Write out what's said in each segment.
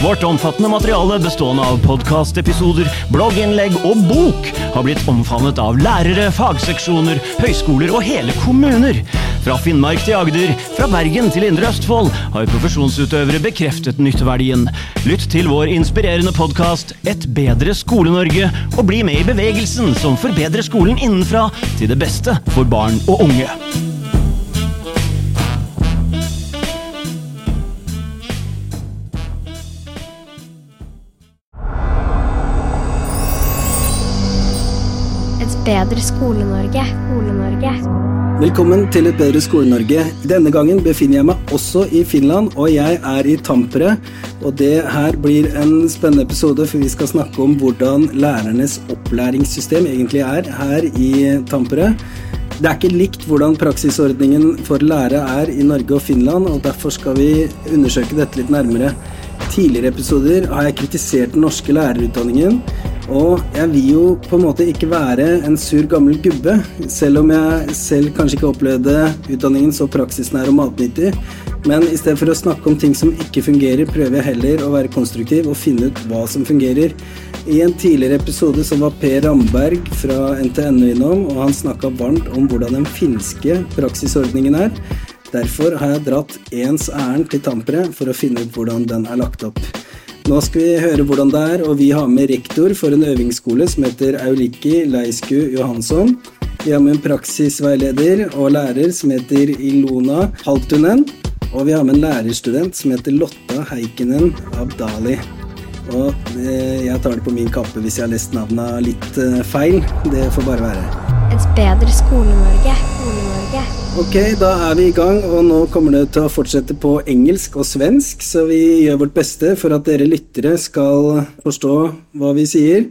Vårt omfattende materiale bestående av podkastepisoder, blogginnlegg og bok har blitt omfavnet av lærere, fagseksjoner, høyskoler og hele kommuner. Fra Finnmark til Agder, fra Bergen til Indre Østfold har profesjonsutøvere bekreftet nytteverdien. Lytt til vår inspirerende podkast Et bedre Skole-Norge, og bli med i bevegelsen som forbedrer skolen innenfra til det beste for barn og unge. Bedre Skole-Norge. Skole-Norge. Velkommen til Et bedre Skole-Norge. Denne gangen befinner jeg meg også i Finland, og jeg er i Tampere. Og det her blir en spennende episode, for vi skal snakke om hvordan lærernes opplæringssystem egentlig er her i Tampere. Det er ikke likt hvordan praksisordningen for lærere er i Norge og Finland, og derfor skal vi undersøke dette litt nærmere. Tidligere episoder har jeg kritisert den norske lærerutdanningen, og jeg vil jo på en måte ikke være en sur gammel gubbe, selv om jeg selv kanskje ikke opplevde utdanningen så praksisnær og matnyttig. Men i stedet for å snakke om ting som ikke fungerer, prøver jeg heller å være konstruktiv og finne ut hva som fungerer. I en tidligere episode så var Per Ramberg fra NTNU innom, og han snakka varmt om hvordan den finske praksisordningen er. Derfor har jeg dratt ens ærend til Tampere for å finne ut hvordan den er lagt opp. Nå skal vi høre hvordan det er, og vi har med rektor for en øvingsskole som heter Auliki Leisku Johansson. Vi har med en praksisveileder og lærer som heter Ilona Haltunen. Og vi har med en lærerstudent som heter Lotta Heikinen Abdali. Og eh, jeg tar det på min kappe hvis jeg har lest navna litt eh, feil. Det får bare være. Et bedre Skole-Norge. Skole-Norge. Ok, da er vi i gang, og nå kommer det til å fortsette på engelsk og svensk, så vi gjør vårt beste for at dere lyttere skal forstå hva vi sier.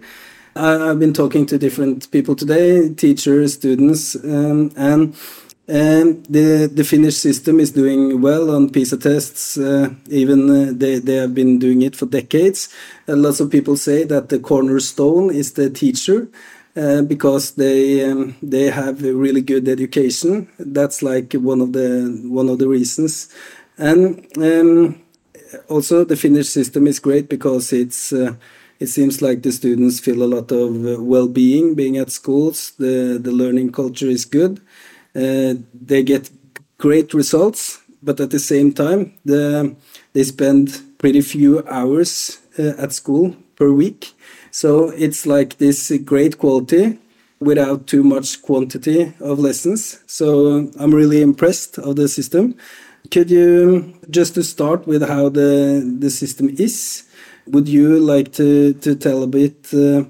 I've been talking to different people today, teachers, students, um, and And the, the Finnish system is doing well on PISA tests. Uh, even uh, they, they have been doing it for decades. And lots of people say that the cornerstone is the teacher uh, because they um, they have a really good education. That's like one of the one of the reasons, and um, also the Finnish system is great because it's uh, it seems like the students feel a lot of uh, well-being being at schools. The the learning culture is good. Uh, they get great results, but at the same time, the they spend pretty few hours uh, at school per week. So it's like this great quality without too much quantity of lessons. So I'm really impressed of the system. Could you just to start with how the the system is? Would you like to to tell a bit, uh,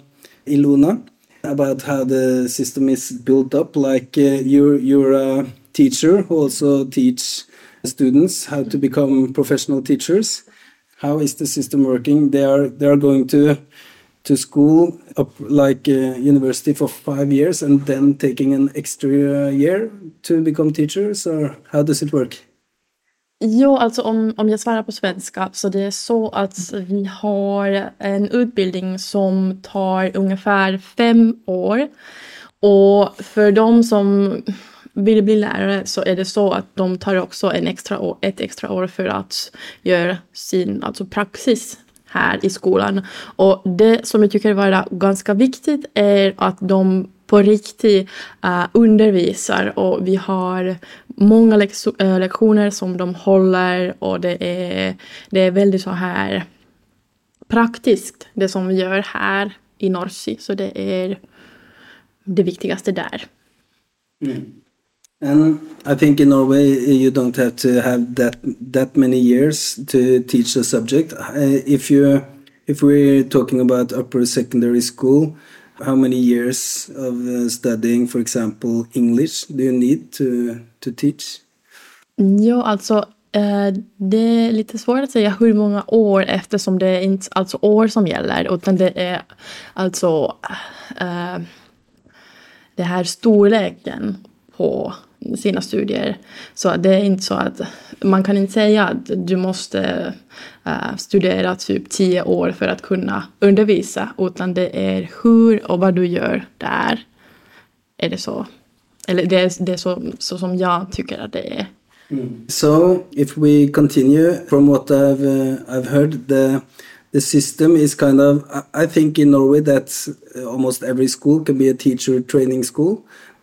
about how the system is built up? Like uh, you're you're a teacher who also teach students how to become professional teachers. How is the system working? They are they are going to to school up like uh, university for five years and then taking an extra year to become teachers or how does it work? Jo, alltså om, om jag svarar på svenska så det är så att vi har en utbildning som tar ungefär fem år. Och för de som vill bli lärare så är det så att de tar också en extra år, ett extra år för att göra sin alltså praxis här i skolan. Och det som jag tycker vara ganska viktigt är att de på riktigt eh, undervisar och vi har många eh, lektioner som de håller och det är, det är väldigt så här praktiskt det som vi gör här i Norsi. Så det är det viktigaste där. And i think in norway you don't have to have that that many years to teach a subject. Uh, if you if we're talking about upper secondary school how many years of uh, studying for example english do you need to to teach? Jo, alltså eh, det är lite svårt att säga hur många år eftersom det är inte alltså år som gäller utan det är alltså uh, det här storleken på sina studier. Så det är inte så att man kan inte säga att du måste uh, studera typ tio år för att kunna undervisa utan det är hur och vad du gör där. Är det så? Eller det, är- det är så, så som jag tycker att det är. So, if we continue from what I've uh, I've heard, the the system is kind of. I- think in Norway that uh, almost every school can be a teacher training school,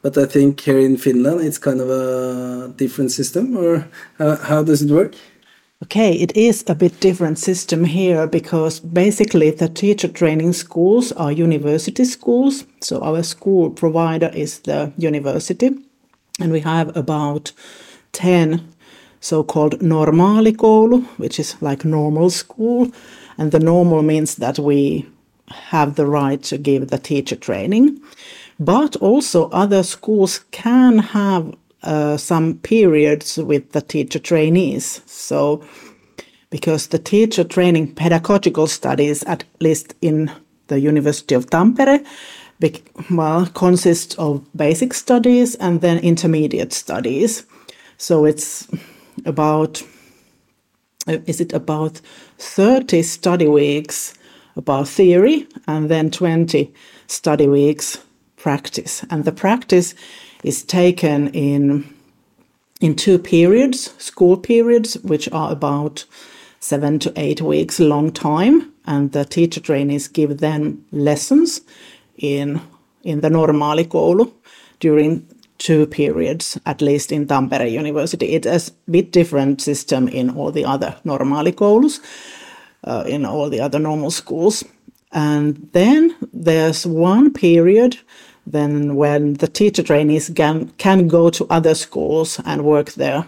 but I think here in Finland it's kind of a different system. Or how, does it work? Okay, it is a bit different system here because basically the teacher training schools are university schools. So our school provider is the university, and we have about 10 so-called normaalikoulu, which is like normal school. And the normal means that we have the right to give the teacher training. But also other schools can have uh, some periods with the teacher trainees. So because the teacher training pedagogical studies, at least in the University of Tampere, well, consists of basic studies and then intermediate studies. So it's about, uh, is it about 30 study weeks about theory and then 20 study weeks practice. And the practice is taken in in two periods, school periods, which are about seven to eight weeks long time, and the teacher trainees give them lessons in in the normaalikoulu during two periods, at least in Tampere University. It's a bit different system in all the other normaalikoulus, uh, in all the other normal schools. And then there's one period then when the teacher trainees can, can go to other schools and work there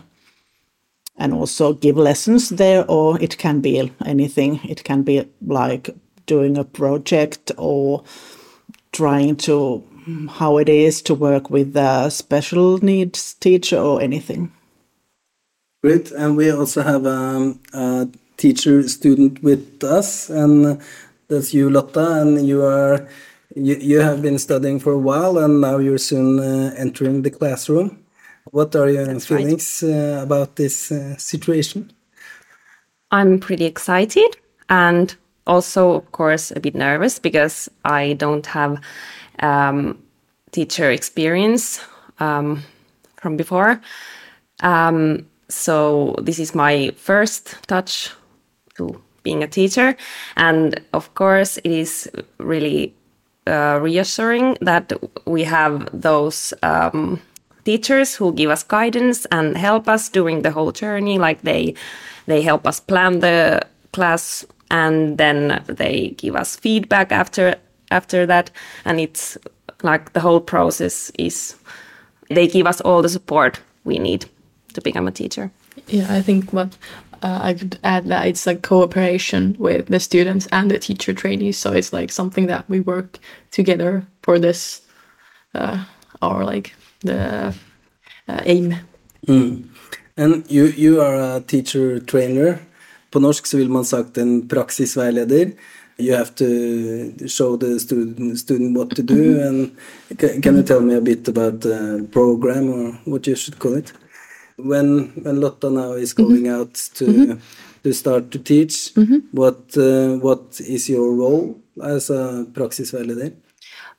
and also give lessons there, or it can be anything. It can be like doing a project or trying to how it is to work with a special needs teacher or anything. Great, and we also have um, a teacher student with us, and that's you, Lotta, and you are you, you have been studying for a while, and now you're soon uh, entering the classroom. What are your That's right. feelings uh, about this uh, situation? I'm pretty excited and also, of course, a bit nervous because I don't have um, teacher experience um, from before. Um, so this is my first touch to being a teacher, and of course, it is really uh, reassuring that we have those um, teachers who give us guidance and help us during the whole journey. Like they they help us plan the class and then they give us feedback after after that. And it's like the whole process is they give us all the support we need to become a teacher. Yeah, I think what uh, I could add that it's like cooperation with the students and the teacher trainees. So it's like something that we work together for this, uh, or like the uh, aim. And you, you are a teacher trainer. På norsk så vil man sagt en praksisveileder. You have to show the student, student what to do. And can, can you tell me a bit about the program or what you should call it? When when Lotta now is mm-hmm. going out to mm-hmm. to start to teach, mm-hmm. what uh, what is your role as a praksisveileder?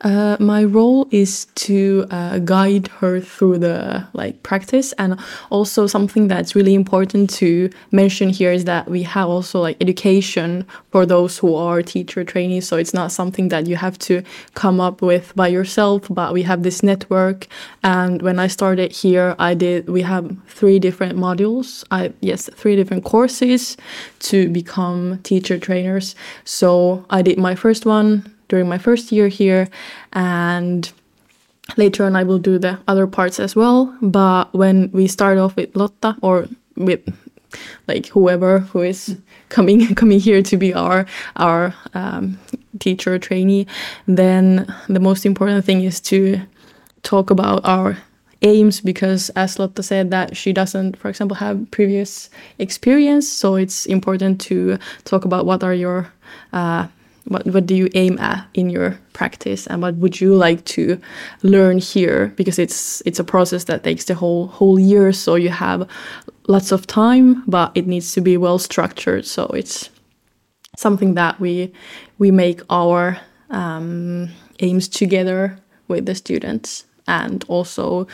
Uh, my role is to uh, guide her through the like practice, and also something that's really important to mention here is that we have also like education for those who are teacher trainees. So it's not something that you have to come up with by yourself, but we have this network. And when I started here, I did we have three different modules. I yes, three different courses to become teacher trainers. So I did my first one during my first year here and later on I will do the other parts as well. But when we start off with Lotta or with like whoever who is coming coming here to be our our um, teacher trainee then the most important thing is to talk about our aims because as Lotta said that she doesn't for example have previous experience so it's important to talk about what are your uh, what what do you aim at in your practice and what would you like to learn here? Because it's it's a process that takes the whole whole year so you have lots of time but it needs to be well structured. So it's something that we we make our um, aims together with the students and also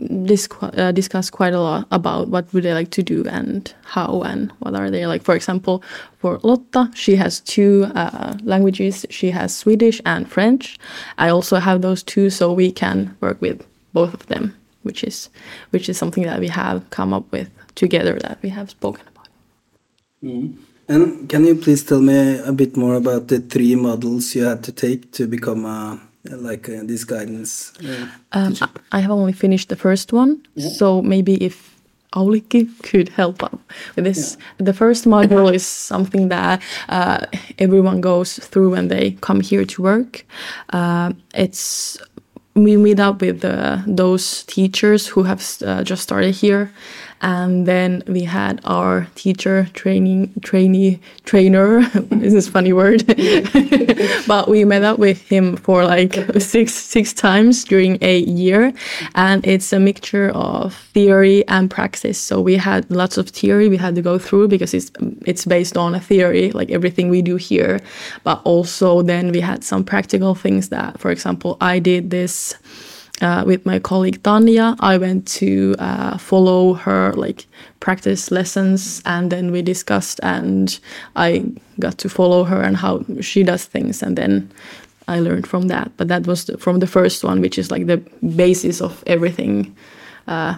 dis- uh, discuss quite a lot about what would they like to do and how and what are they like. For example, for Lotta, she has two uh, languages. She has Swedish and French. I also have those two, so we can work with both of them, which is which is something that we have come up with together that we have spoken about. And can you please tell me a bit more about the three models you had to take to become a like uh, this guidance? uh, Um. I have only finished the first one, so maybe if Aulikki could help out with this. The first module is something that uh, everyone goes through when they come here to work. Uh, it's we meet up with uh, those teachers who have uh, just started here, and then we had our teacher training trainee trainer. this is a funny word, but we met up with him for like six six times during a year, and it's a mixture of theory and practice. So we had lots of theory we had to go through because it's it's based on a theory, like everything we do here, but also then we had some practical things that, for example, I did this uh, with my colleague Tanya. I went to uh, follow her like practice lessons, and then we discussed, and I got to follow her and how she does things, and then I learned from that. But that was the, from the first one, which is like the basis of everything uh,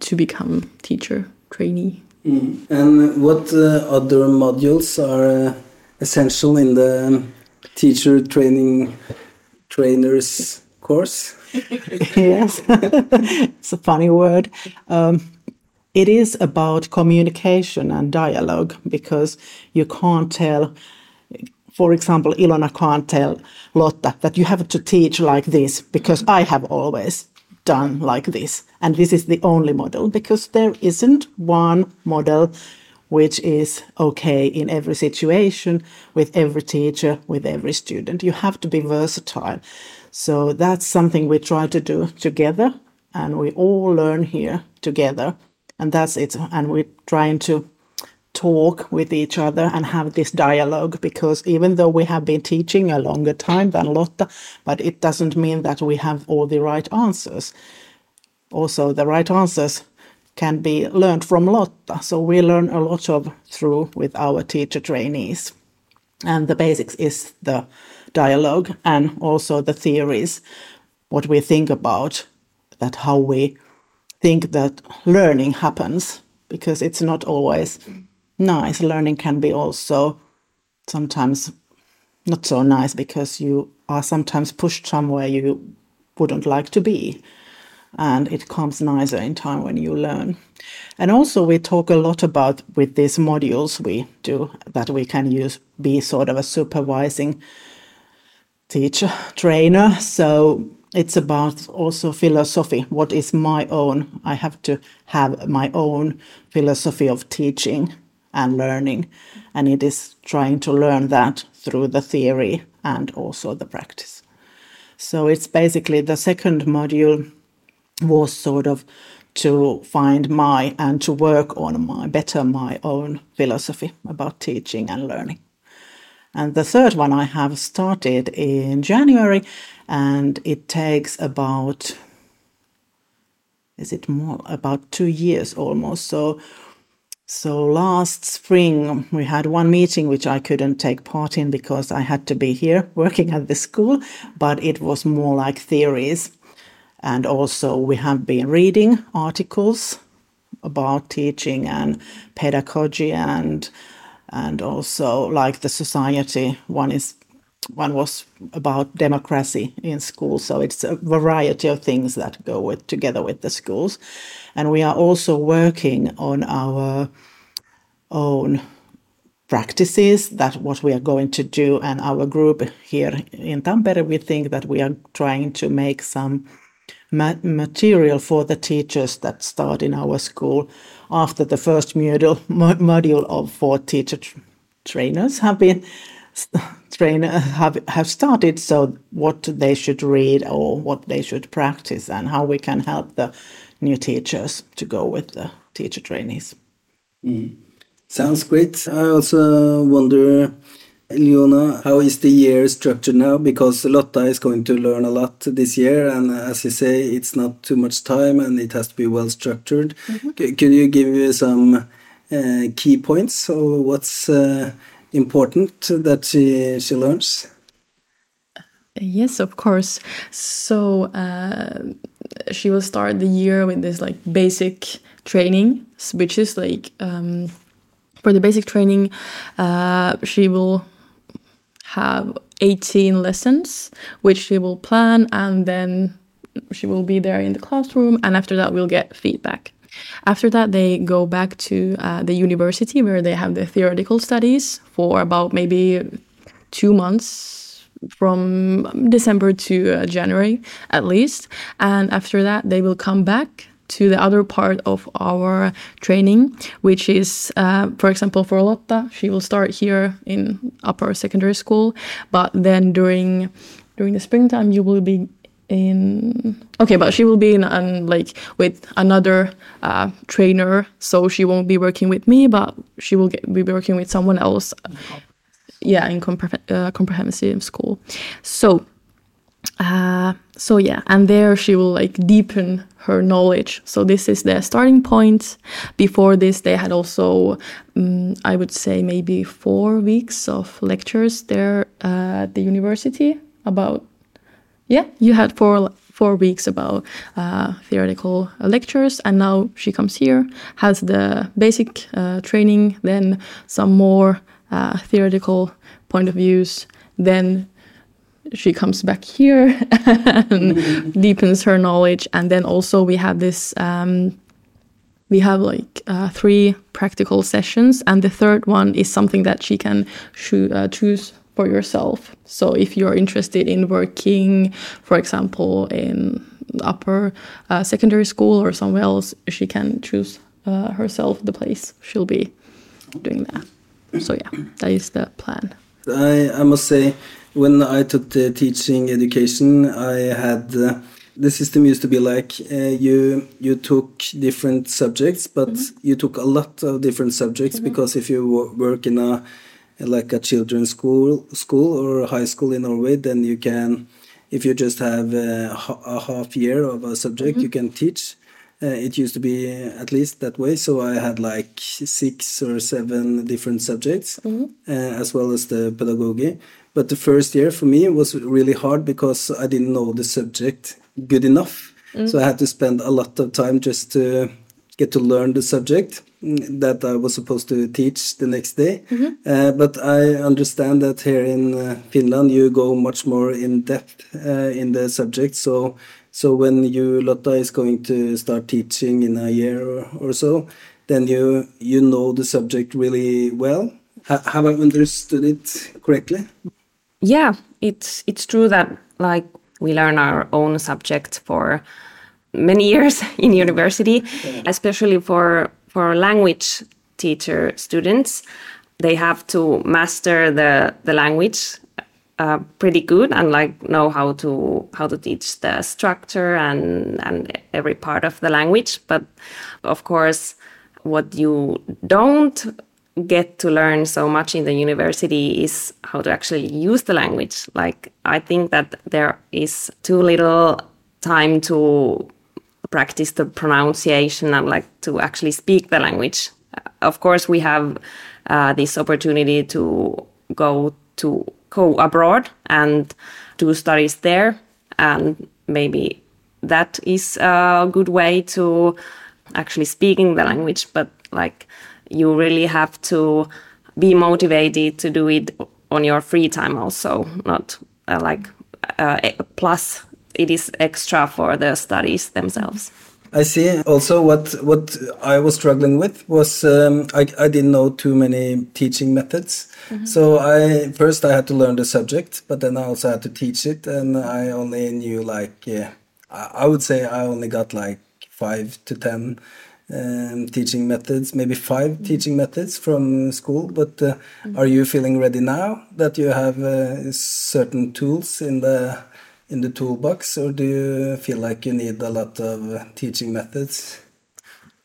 to become teacher trainee. And what uh, other modules are uh, essential in the teacher training trainers course? yes, it's a funny word. Um, it is about communication and dialogue because you can't tell, for example, Ilona can't tell Lotta that you have to teach like this because I have always done like this. And this is the only model because there isn't one model which is okay in every situation with every teacher, with every student. You have to be versatile. So that's something we try to do together, and we all learn here together. And that's it. And we're trying to talk with each other and have this dialogue because even though we have been teaching a longer time than Lotta, but it doesn't mean that we have all the right answers. Also, the right answers can be learned from Lotta. So we learn a lot of through with our teacher trainees. And the basics is the dialogue and also the theories, what we think about that how we think that learning happens, because it's not always nice. Learning can be also sometimes not so nice because you are sometimes pushed somewhere you wouldn't like to be and it comes nicer in time when you learn. And also, we talk a lot about with these modules we do that we can use be sort of a supervising teacher trainer. So it's about also philosophy. What is my own? I have to have my own philosophy of teaching and learning, and it is trying to learn that through the theory and also the practice. So it's basically the second module was sort of to find my and to work on my better my own philosophy about teaching and learning. And the third one I have started in January and it takes about is it more about 2 years almost. So so last spring we had one meeting which I couldn't take part in because I had to be here working at the school but it was more like theories. And also, we have been reading articles about teaching and pedagogy, and and also like the society. One is one was about democracy in school So it's a variety of things that go with together with the schools, and we are also working on our own practices that what we are going to do and our group here in Tampere we think that we are trying to make some ma- material for the teachers that start in our school after the first module, mo- module of four teacher tr- trainers have been trainer have have started so what they should read or what they should practice and how we can help the new teachers to go with the teacher trainees mm. Sounds great. I also wonder Ilona, how is the year structured now? Because Lotta is going to learn a lot this year, and as you say, it's not too much time and it has to be well structured. Mm -hmm. Could you give me some uh, key points or what's uh, important that she, she learns? Yes, of course. So uh, she will start the year with this like basic training, which is like um, for the basic training, uh, she will have 18 lessons, which she will plan, and then she will be there in the classroom. And after that, we'll get feedback. After that, they go back to uh, the university where they have the theoretical studies for about maybe two months from December to uh, January at least. And after that, they will come back to the other part of our training, which is, uh, for example, for Lotta, she will start here in upper secondary school, but then during during the springtime, you will be in okay but she will be in um, like with another uh, trainer so she won't be working with me but she will get, be working with someone else. Yeah in compre uh, comprehensive school. So uh, so yeah and there she will like deepen her knowledge. So this is the starting point. Before this they had also um, i would say maybe four weeks of lectures there at the university about yeah you had four four weeks about uh, theoretical lectures and now she comes here has the basic uh, training then some more uh, theoretical point of views, then she comes back here and mm-hmm. deepens her knowledge. And then also we have this. Um, we have like uh, three practical sessions, and the third one is something that she can uh, choose for yourself. So if you're interested in working, for example, in upper uh, secondary school or somewhere else, she can choose uh, herself the place she'll be doing that. So yeah, that is the plan. I, I must say, when I taught teaching education, I had uh, the system used to be like uh, you you took different subjects, but mm -hmm. you took a lot of different subjects mm -hmm. because if you work in a like a children's school school or high school in Norway, then you can if you just have a, a half year of a subject, mm -hmm. you can teach. Uh, it used to be at least that way. So I had like six or seven different subjects, mm -hmm. uh, as well as the pedagogy. But the first year for me was really hard because I didn't know the subject good enough. Mm. So I had to spend a lot of time just to get to learn the subject that I was supposed to teach the next day. Mm -hmm. uh, but I understand that here in uh, Finland you go much more in depth uh, in the subject. So so when you Lotta is going to start teaching in a year or, or so, then you you know the subject really well. H have I understood it correctly? Yeah, it's it's true that like we learn our own subject for many years in university, yeah. especially for for language teacher students. They have to master the the language uh, pretty good and like know how to how to teach the structure and and every part of the language but of course what you don't get to learn so much in the university is how to actually use the language like i think that there is too little time to practice the pronunciation and like to actually speak the language of course we have uh, this opportunity to go to go abroad and do studies there. And maybe that is a good way to actually speaking the language. But like you really have to be motivated to do it on your free time also, not uh, like uh, plus it is extra for the studies themselves. I see. Also, what what I was struggling with was um, I I didn't know too many teaching methods. Mm -hmm. So I first I had to learn the subject, but then I also had to teach it, and I only knew like yeah, I, I would say I only got like five to ten um, teaching methods, maybe 5 mm -hmm. teaching methods from school. But uh, mm -hmm. are you feeling ready now that you have uh, certain tools in the in the toolbox, or do you feel like you need a lot of teaching methods?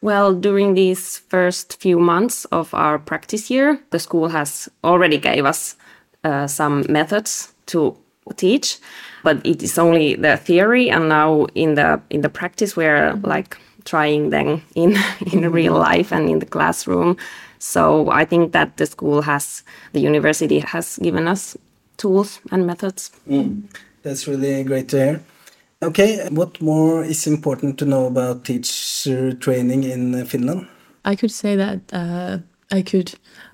Well, during these first few months of our practice year, the school has already gave us uh, some methods to teach, but it is only the theory. And now in the in the practice, we're like trying them in in real life and in the classroom. So I think that the school has, the university has given us tools and methods. That's really great to hear. Okay, what more is important to know about teacher training in Finland? I could say that uh, I could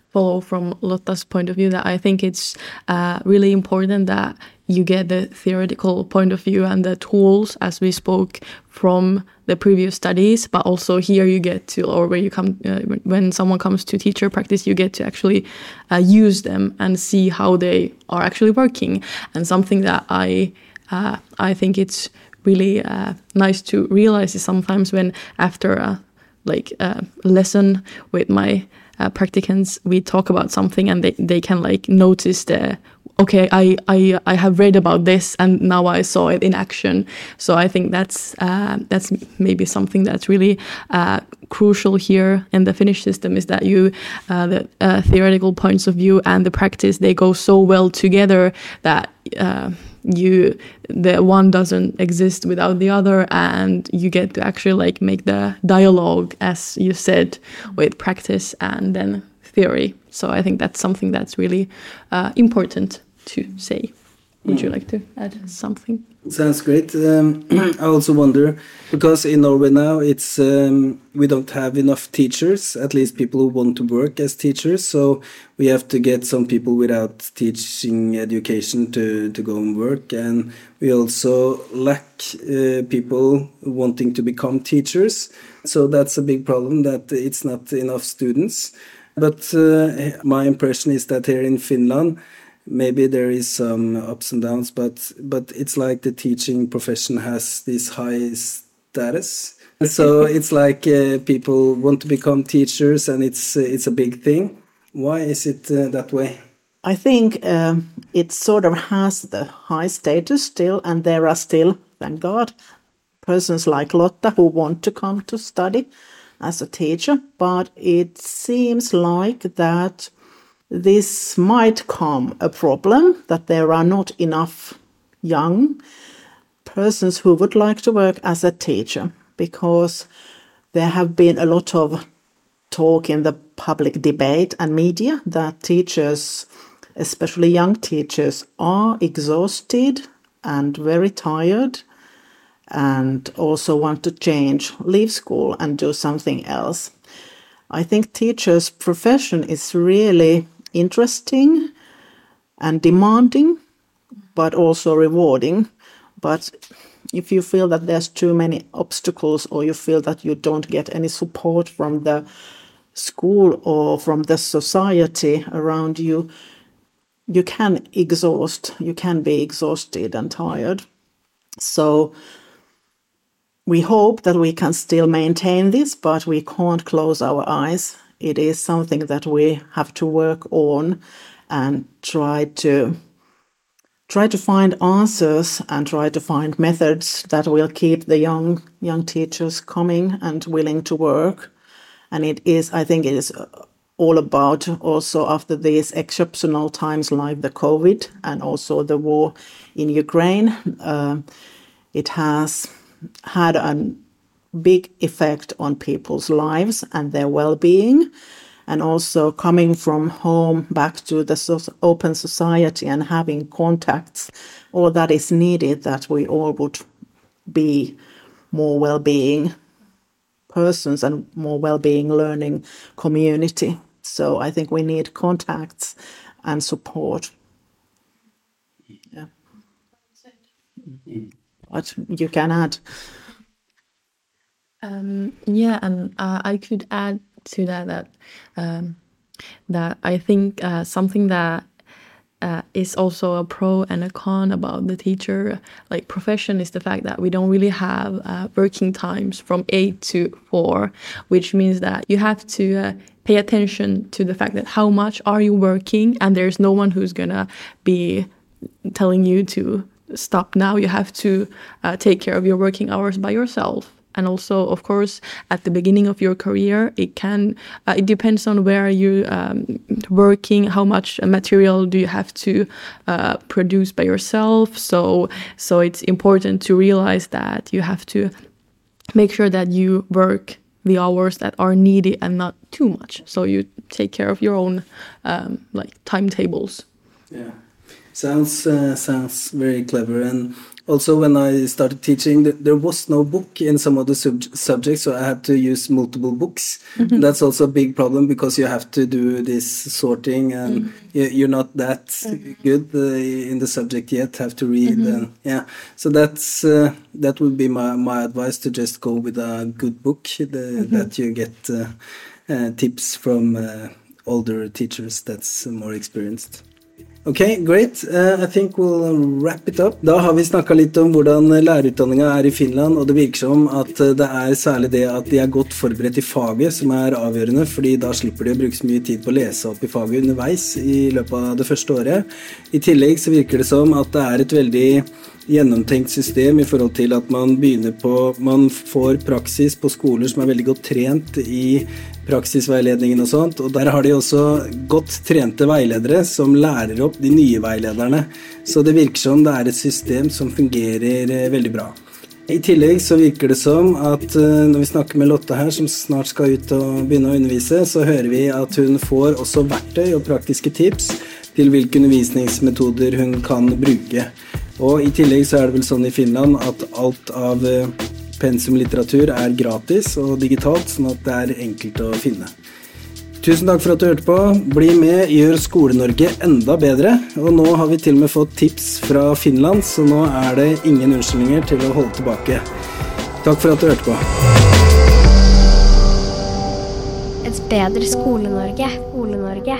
follow from Lotta's point of view that I think it's uh, really important that you get the theoretical point of view and the tools as we spoke from the previous studies but also here you get to or where you come uh, when someone comes to teacher practice you get to actually uh, use them and see how they are actually working. And something that I uh, I think it's really uh, nice to realize is sometimes when after a like a lesson with my uh, practicants we talk about something and they, they can like notice the okay I, I i have read about this and now i saw it in action. So i think that's uh, that's maybe something that's really uh, crucial here in the finnish system is that you uh, the uh, theoretical points of view and the practice they go so well together that uh, you the one doesn't exist without the other and you get to actually like make the dialogue as you said with practice and then theory. So i think that's something that's really uh, important to say would you like to add something Sounds great. Um, I also wonder because in Norway now it's um, we don't have enough teachers, at least people who want to work as teachers. So we have to get some people without teaching education to to go and work, and we also lack uh, people wanting to become teachers. So that's a big problem that it's not enough students. But uh, my impression is that here in Finland maybe there is some ups and downs but but it's like the teaching profession has this high status. So it's like uh, people want to become teachers and it's uh, it's a big thing. Why is it uh, that way? I think um, it sort of has the high status still, and there are still, thank God, persons like Lotta who want to come to study as a teacher. But it seems like that this might come a problem that there are not enough young persons who would like to work as a teacher because there have been a lot of talk in the public debate and media that teachers, especially young teachers, are exhausted and very tired and also want to change, leave school and do something else. I think teachers' profession is really interesting and demanding, but also rewarding. But if you feel that there's too many obstacles or you feel that you don't get any support from the school or from the society around you, you can exhaust, you can be exhausted and tired. So we hope that we can still maintain this, but we can't close our eyes. It is something that we have to work on and try to try to find answers and try to find methods that will keep the young young teachers coming and willing to work. And it is i think it is all about also after these exceptional times like the covid and also the war in ukraine uh, it has had a big effect on people's lives and their well-being and also coming from home back to the open society and having contacts all that is needed that we all would be more well-being persons and more well-being learning community. So i think we need contacts and support. Yeah. But you can add Um, yeah, and uh, I could add to that that um, that I think uh, something that uh, is also a pro and a con about the teacher like profession is the fact that we don't really have uh, working times from eight to four, which means that you have to uh, pay attention to the fact that how much are you working, and there's no one who's gonna be telling you to stop now. You have to uh, take care of your working hours by yourself and also of course at the beginning of your career it can uh, it depends on where you um, working how much material do you have to uh, produce by yourself. So so it's important to realize that you have to make sure that you work the hours that are needed and not too much. So you take care of your own um, like timetables. Yeah. Sounds uh, sounds very clever. And also when i started teaching there was no book in some of the sub subjects so i had to use multiple books mm -hmm. that's also a big problem because you have to do this sorting and mm -hmm. you're not that good uh, in the subject yet have to read mm -hmm. and yeah so that's uh, that would be my, my advice to just go with a good book the, that you get uh, uh, tips from uh, older teachers that's more experienced Ok, great. Uh, I think we'll wrap it up. Da har vi snakka litt om hvordan lærerutdanninga er i Finland, og det virker som at eh, det er særlig det at de er godt forberedt i faget som er avgjørende, fordi da slipper de å bruke så mye tid på å lese opp i faget underveis i løpet av det første året. I tillegg så virker det som at det er et veldig gjennomtenkt system i forhold til at man begynner på Man får praksis på skoler som er veldig godt trent i praksisveiledningen og sånt, og der har de også godt trente veiledere som lærer opp de nye veilederne. Så det virker som det er et system som fungerer eh, veldig bra. I tillegg så virker det som at eh, når vi snakker med Lotte her, som snart skal ut og begynne å undervise, så hører vi at hun får også verktøy og praktiske tips til hvilke undervisningsmetoder hun kan bruke. Og i tillegg så er det vel sånn i Finland at alt av eh, pensumlitteratur er gratis og digitalt, sånn at det er enkelt å finne. Tusen takk for at du hørte på. Bli med, gjør Skole-Norge enda bedre. Og nå har vi til og med fått tips fra Finland, så nå er det ingen unnskyldninger til å holde tilbake. Takk for at du hørte på. Et bedre Skole-Norge. Skole-Norge.